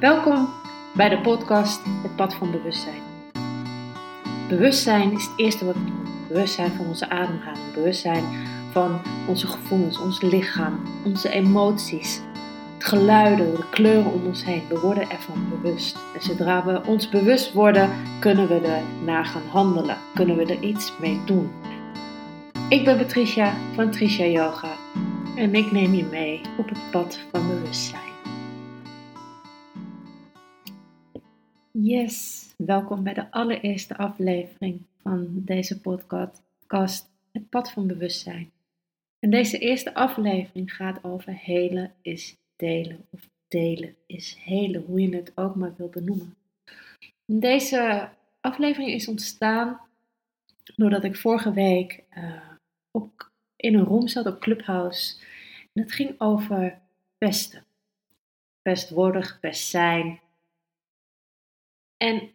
Welkom bij de podcast Het Pad van Bewustzijn. Bewustzijn is het eerste wat we doen. Bewustzijn van onze ademhaling, bewustzijn van onze gevoelens, ons lichaam, onze emoties, het geluiden, de kleuren om ons heen. We worden ervan bewust. En zodra we ons bewust worden, kunnen we er naar gaan handelen, kunnen we er iets mee doen. Ik ben Patricia van Tricia Yoga en ik neem je mee op het pad van bewustzijn. Yes, welkom bij de allereerste aflevering van deze podcast, Het Pad van Bewustzijn. En deze eerste aflevering gaat over helen is delen, of delen is helen, hoe je het ook maar wil benoemen. Deze aflevering is ontstaan doordat ik vorige week uh, op, in een room zat op Clubhouse. En het ging over pesten. Pest worden, gepest zijn, en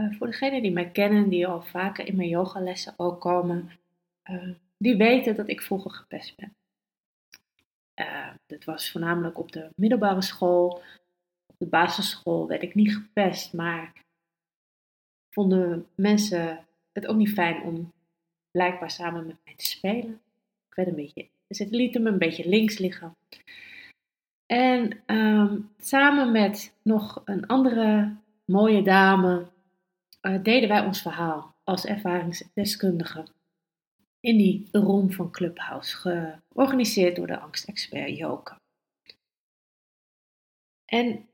uh, voor degenen die mij kennen, die al vaker in mijn yogalessen ook komen, uh, die weten dat ik vroeger gepest ben. Uh, dat was voornamelijk op de middelbare school. Op de basisschool werd ik niet gepest, maar vonden mensen het ook niet fijn om blijkbaar samen met mij te spelen. Ik werd een beetje, ze lieten me een beetje links liggen. En um, samen met nog een andere mooie dame, uh, deden wij ons verhaal als ervaringsdeskundige in die room van Clubhouse, georganiseerd door de angstexpert Joke. En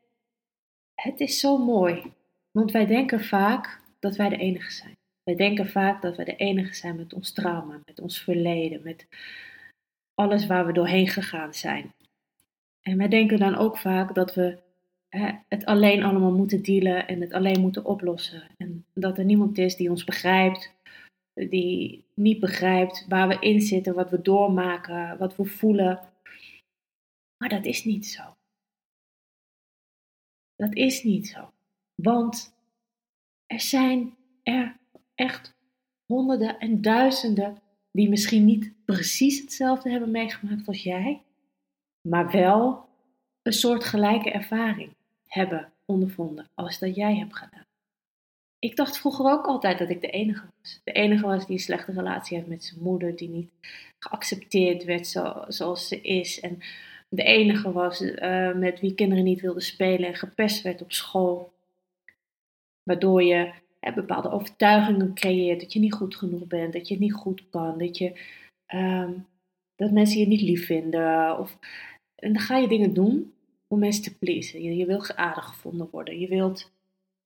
het is zo mooi, want wij denken vaak dat wij de enige zijn. Wij denken vaak dat wij de enige zijn met ons trauma, met ons verleden, met alles waar we doorheen gegaan zijn. En wij denken dan ook vaak dat we het alleen allemaal moeten dealen en het alleen moeten oplossen. En dat er niemand is die ons begrijpt, die niet begrijpt waar we in zitten, wat we doormaken, wat we voelen. Maar dat is niet zo. Dat is niet zo. Want er zijn er echt honderden en duizenden die misschien niet precies hetzelfde hebben meegemaakt als jij, maar wel een soort gelijke ervaring hebben ondervonden als dat jij hebt gedaan. Ik dacht vroeger ook altijd dat ik de enige was. De enige was die een slechte relatie heeft met zijn moeder, die niet geaccepteerd werd zo, zoals ze is. En de enige was uh, met wie kinderen niet wilden spelen en gepest werd op school. Waardoor je hè, bepaalde overtuigingen creëert dat je niet goed genoeg bent, dat je het niet goed kan, dat, je, um, dat mensen je niet lief vinden. Of, en dan ga je dingen doen om mensen te pleasen. Je, je wilt aardig gevonden worden. Je wilt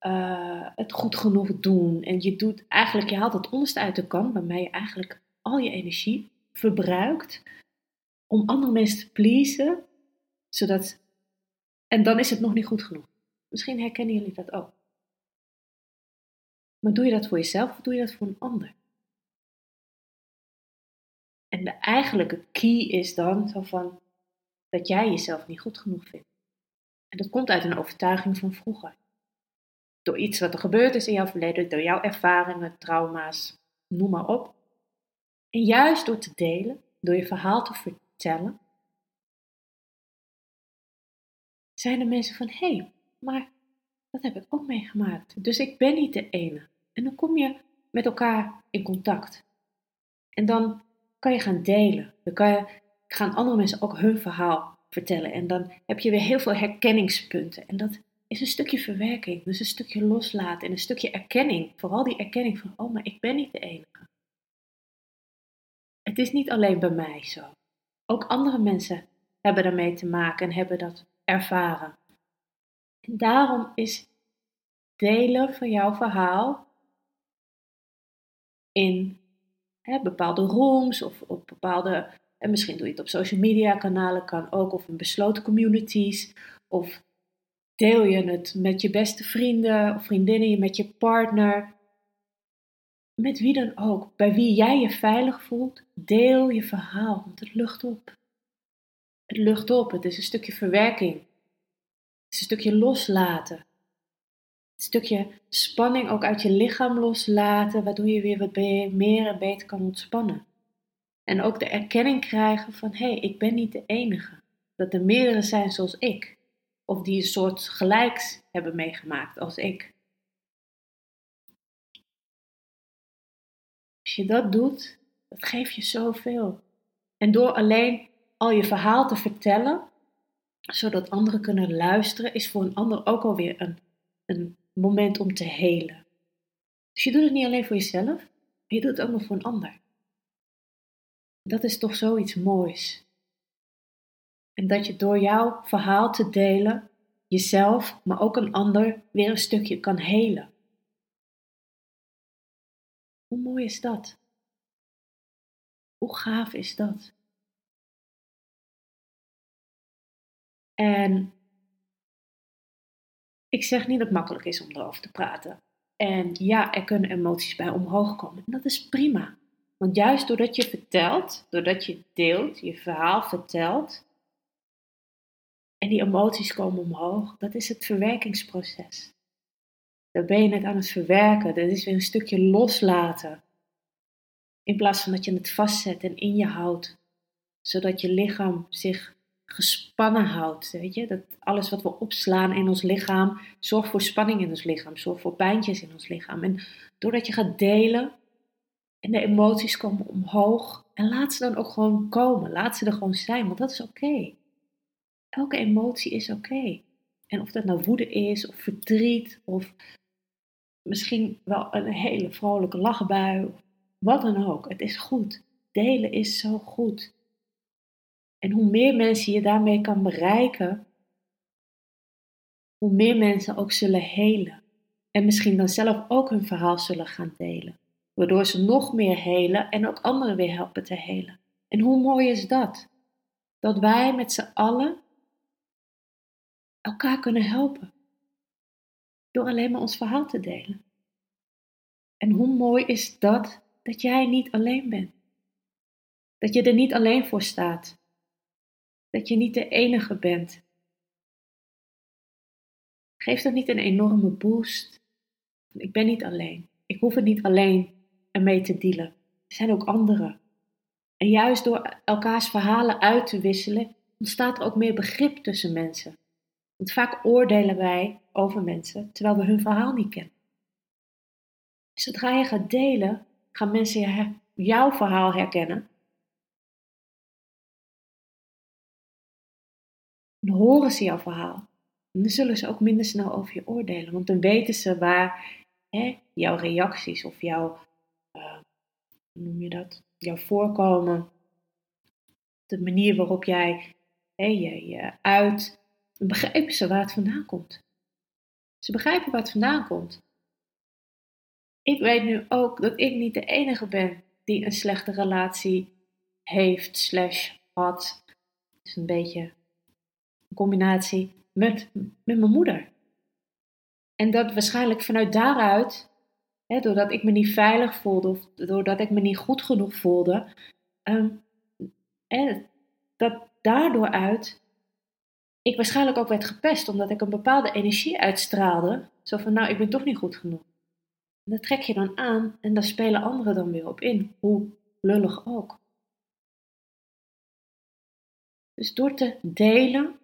uh, het goed genoeg doen. En je doet eigenlijk, je haalt het onderste uit de kant, waarmee je eigenlijk al je energie verbruikt om andere mensen te pleasen, zodat. En dan is het nog niet goed genoeg. Misschien herkennen jullie dat ook. Maar doe je dat voor jezelf of doe je dat voor een ander? En de eigenlijke key is dan zo van dat jij jezelf niet goed genoeg vindt. En dat komt uit een overtuiging van vroeger. Door iets wat er gebeurd is in jouw verleden, door jouw ervaringen, trauma's, noem maar op. En juist door te delen, door je verhaal te vertellen, zijn er mensen van: hé, hey, maar dat heb ik ook meegemaakt. Dus ik ben niet de ene. En dan kom je met elkaar in contact. En dan kan je gaan delen. Dan kan je, gaan andere mensen ook hun verhaal vertellen. En dan heb je weer heel veel herkenningspunten. En dat is een stukje verwerking, dus een stukje loslaten en een stukje erkenning. Vooral die erkenning van, oh, maar ik ben niet de enige. Het is niet alleen bij mij zo. Ook andere mensen hebben daarmee te maken en hebben dat ervaren. En daarom is delen van jouw verhaal in hè, bepaalde rooms of op bepaalde en misschien doe je het op social media kanalen, kan ook, of in besloten communities. Of deel je het met je beste vrienden of vriendinnen, met je partner. Met wie dan ook, bij wie jij je veilig voelt, deel je verhaal, want het lucht op. Het lucht op, het is een stukje verwerking. Het is een stukje loslaten. Een stukje spanning ook uit je lichaam loslaten, waardoor je weer wat meer en beter kan ontspannen. En ook de erkenning krijgen van hé, hey, ik ben niet de enige. Dat er meerdere zijn zoals ik. of die een soort gelijks hebben meegemaakt als ik. Als je dat doet, dat geeft je zoveel. En door alleen al je verhaal te vertellen, zodat anderen kunnen luisteren, is voor een ander ook alweer een, een moment om te helen. Dus je doet het niet alleen voor jezelf, je doet het ook nog voor een ander. Dat is toch zoiets moois. En dat je door jouw verhaal te delen, jezelf, maar ook een ander, weer een stukje kan helen. Hoe mooi is dat? Hoe gaaf is dat? En ik zeg niet dat het makkelijk is om erover te praten. En ja, er kunnen emoties bij omhoog komen. En dat is prima. Want juist doordat je vertelt, doordat je deelt, je verhaal vertelt, en die emoties komen omhoog, dat is het verwerkingsproces. Dan ben je het aan het verwerken. Dat is weer een stukje loslaten. In plaats van dat je het vastzet en in je houdt, zodat je lichaam zich gespannen houdt. Weet je? Dat alles wat we opslaan in ons lichaam zorgt voor spanning in ons lichaam, zorgt voor pijntjes in ons lichaam. En doordat je gaat delen en de emoties komen omhoog, en laat ze dan ook gewoon komen, laat ze er gewoon zijn, want dat is oké. Elke emotie is oké. En of dat nou woede is, of verdriet, of misschien wel een hele vrolijke lachbui, wat dan ook. Het is goed. Delen is zo goed. En hoe meer mensen je daarmee kan bereiken, hoe meer mensen ook zullen helen. En misschien dan zelf ook hun verhaal zullen gaan delen. Waardoor ze nog meer helen en ook anderen weer helpen te helen. En hoe mooi is dat? Dat wij met z'n allen elkaar kunnen helpen. Door alleen maar ons verhaal te delen. En hoe mooi is dat dat jij niet alleen bent. Dat je er niet alleen voor staat. Dat je niet de enige bent. Geeft dat niet een enorme boost? Ik ben niet alleen. Ik hoef het niet alleen ermee te dealen. Er zijn ook anderen. En juist door elkaars verhalen uit te wisselen, ontstaat er ook meer begrip tussen mensen. Want vaak oordelen wij over mensen terwijl we hun verhaal niet kennen. Zodra je gaat delen, gaan mensen jouw verhaal herkennen. Dan horen ze jouw verhaal. En dan zullen ze ook minder snel over je oordelen. Want dan weten ze waar hè, jouw reacties of jouw, hoe noem je dat? Jouw voorkomen, de manier waarop jij hè, je, uit, begrijpen ze waar het vandaan komt. Ze begrijpen waar het vandaan komt. Ik weet nu ook dat ik niet de enige ben die een slechte relatie heeft, slash had. Het is een beetje een combinatie met, met mijn moeder. En dat waarschijnlijk vanuit daaruit, doordat ik me niet veilig voelde of doordat ik me niet goed genoeg voelde, um, hè, dat daardoor uit ik waarschijnlijk ook werd gepest omdat ik een bepaalde energie uitstraalde. Zo van, nou, ik ben toch niet goed genoeg. En dat trek je dan aan en daar spelen anderen dan weer op in, hoe lullig ook. Dus door te delen,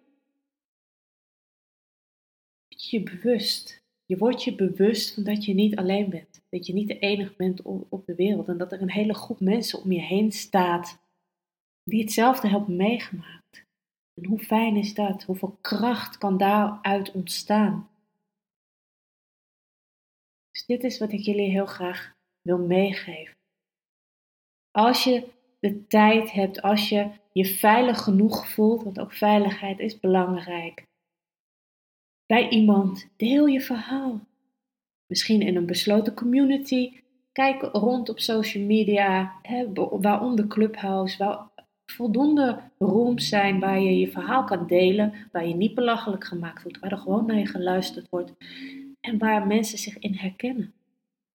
je bewust. Je wordt je bewust van dat je niet alleen bent. Dat je niet de enige bent op de wereld. En dat er een hele groep mensen om je heen staat die hetzelfde hebben meegemaakt. En hoe fijn is dat? Hoeveel kracht kan daaruit ontstaan? Dus dit is wat ik jullie heel graag wil meegeven. Als je de tijd hebt, als je je veilig genoeg voelt, want ook veiligheid is belangrijk, bij iemand, deel je verhaal. Misschien in een besloten community. Kijk rond op social media, hè, waaronder Clubhouse, waar voldoende rooms zijn waar je je verhaal kan delen, waar je niet belachelijk gemaakt wordt, waar er gewoon naar je geluisterd wordt en waar mensen zich in herkennen.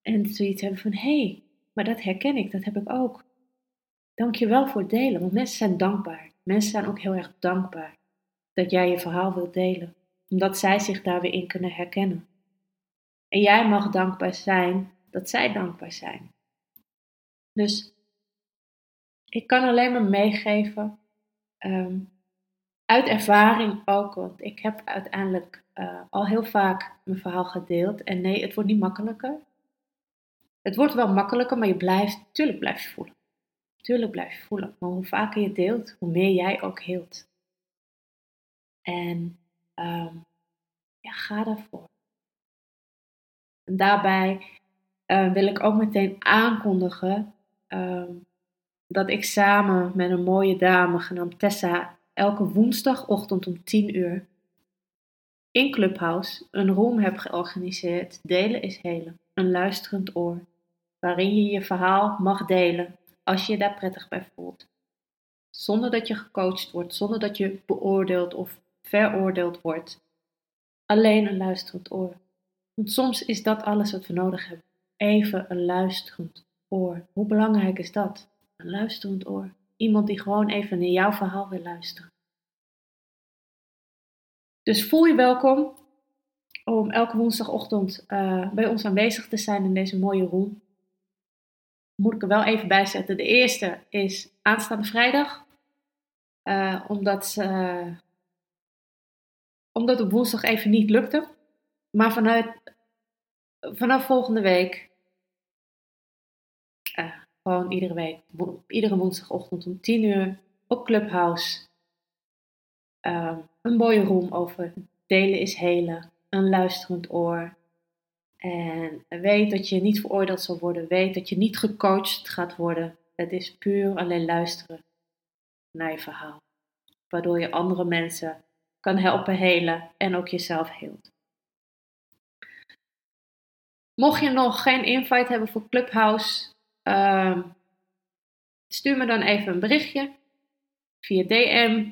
En zoiets hebben van, hé, hey, maar dat herken ik, dat heb ik ook. Dank je wel voor het delen, want mensen zijn dankbaar. Mensen zijn ook heel erg dankbaar dat jij je verhaal wilt delen, omdat zij zich daar weer in kunnen herkennen. En jij mag dankbaar zijn dat zij dankbaar zijn. Dus ik kan alleen maar meegeven, um, uit ervaring ook, want ik heb uiteindelijk uh, al heel vaak mijn verhaal gedeeld. En nee, het wordt niet makkelijker. Het wordt wel makkelijker, maar je blijft, tuurlijk blijf je voelen. Tuurlijk blijf je voelen. Maar hoe vaker je deelt, hoe meer jij ook heelt. En ja, ga daarvoor. En daarbij uh, wil ik ook meteen aankondigen um, dat ik samen met een mooie dame genaamd Tessa elke woensdagochtend om 10 uur in Clubhouse een room heb georganiseerd. Delen is helen, een luisterend oor, waarin je je verhaal mag delen als je je daar prettig bij voelt. Zonder dat je gecoacht wordt, zonder dat je beoordeeld of veroordeeld wordt. Alleen een luisterend oor. Want soms is dat alles wat we nodig hebben. Even een luisterend oor. Hoe belangrijk is dat? Een luisterend oor. Iemand die gewoon even naar jouw verhaal wil luisteren. Dus voel je welkom om elke woensdagochtend uh, bij ons aanwezig te zijn in deze mooie room. Moet ik er wel even bij zetten. De eerste is aanstaande vrijdag. Uh, omdat, uh, omdat op woensdag even niet lukte. Maar vanuit, vanaf volgende week, gewoon iedere week, iedere woensdagochtend om 10 uur op Clubhouse. een mooie room over delen is helen een luisterend oor. En weet dat je niet veroordeeld zal worden. Weet dat je niet gecoacht gaat worden. Het is puur alleen luisteren naar je verhaal. Waardoor je andere mensen kan helpen helen en ook jezelf heelt. Mocht je nog geen invite hebben voor Clubhouse, uh, stuur me dan even een berichtje via DM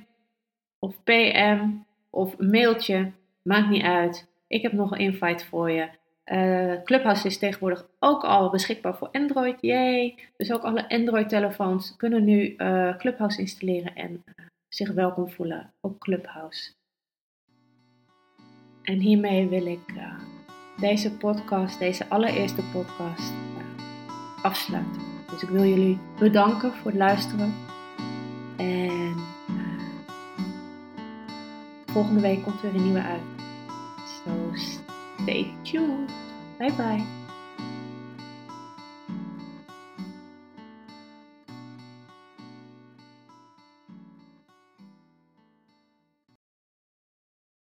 of PM of mailtje. Maakt niet uit. Ik heb nog een invite voor je. Uh, Clubhouse is tegenwoordig ook al beschikbaar voor Android. Yay! Dus ook alle Android-telefoons kunnen nu uh, Clubhouse installeren en uh, zich welkom voelen op Clubhouse. En hiermee wil ik deze podcast, deze allereerste podcast, afsluiten. Dus ik wil jullie bedanken voor het luisteren. En volgende week komt weer een nieuwe uit. So stay tuned. Bye bye.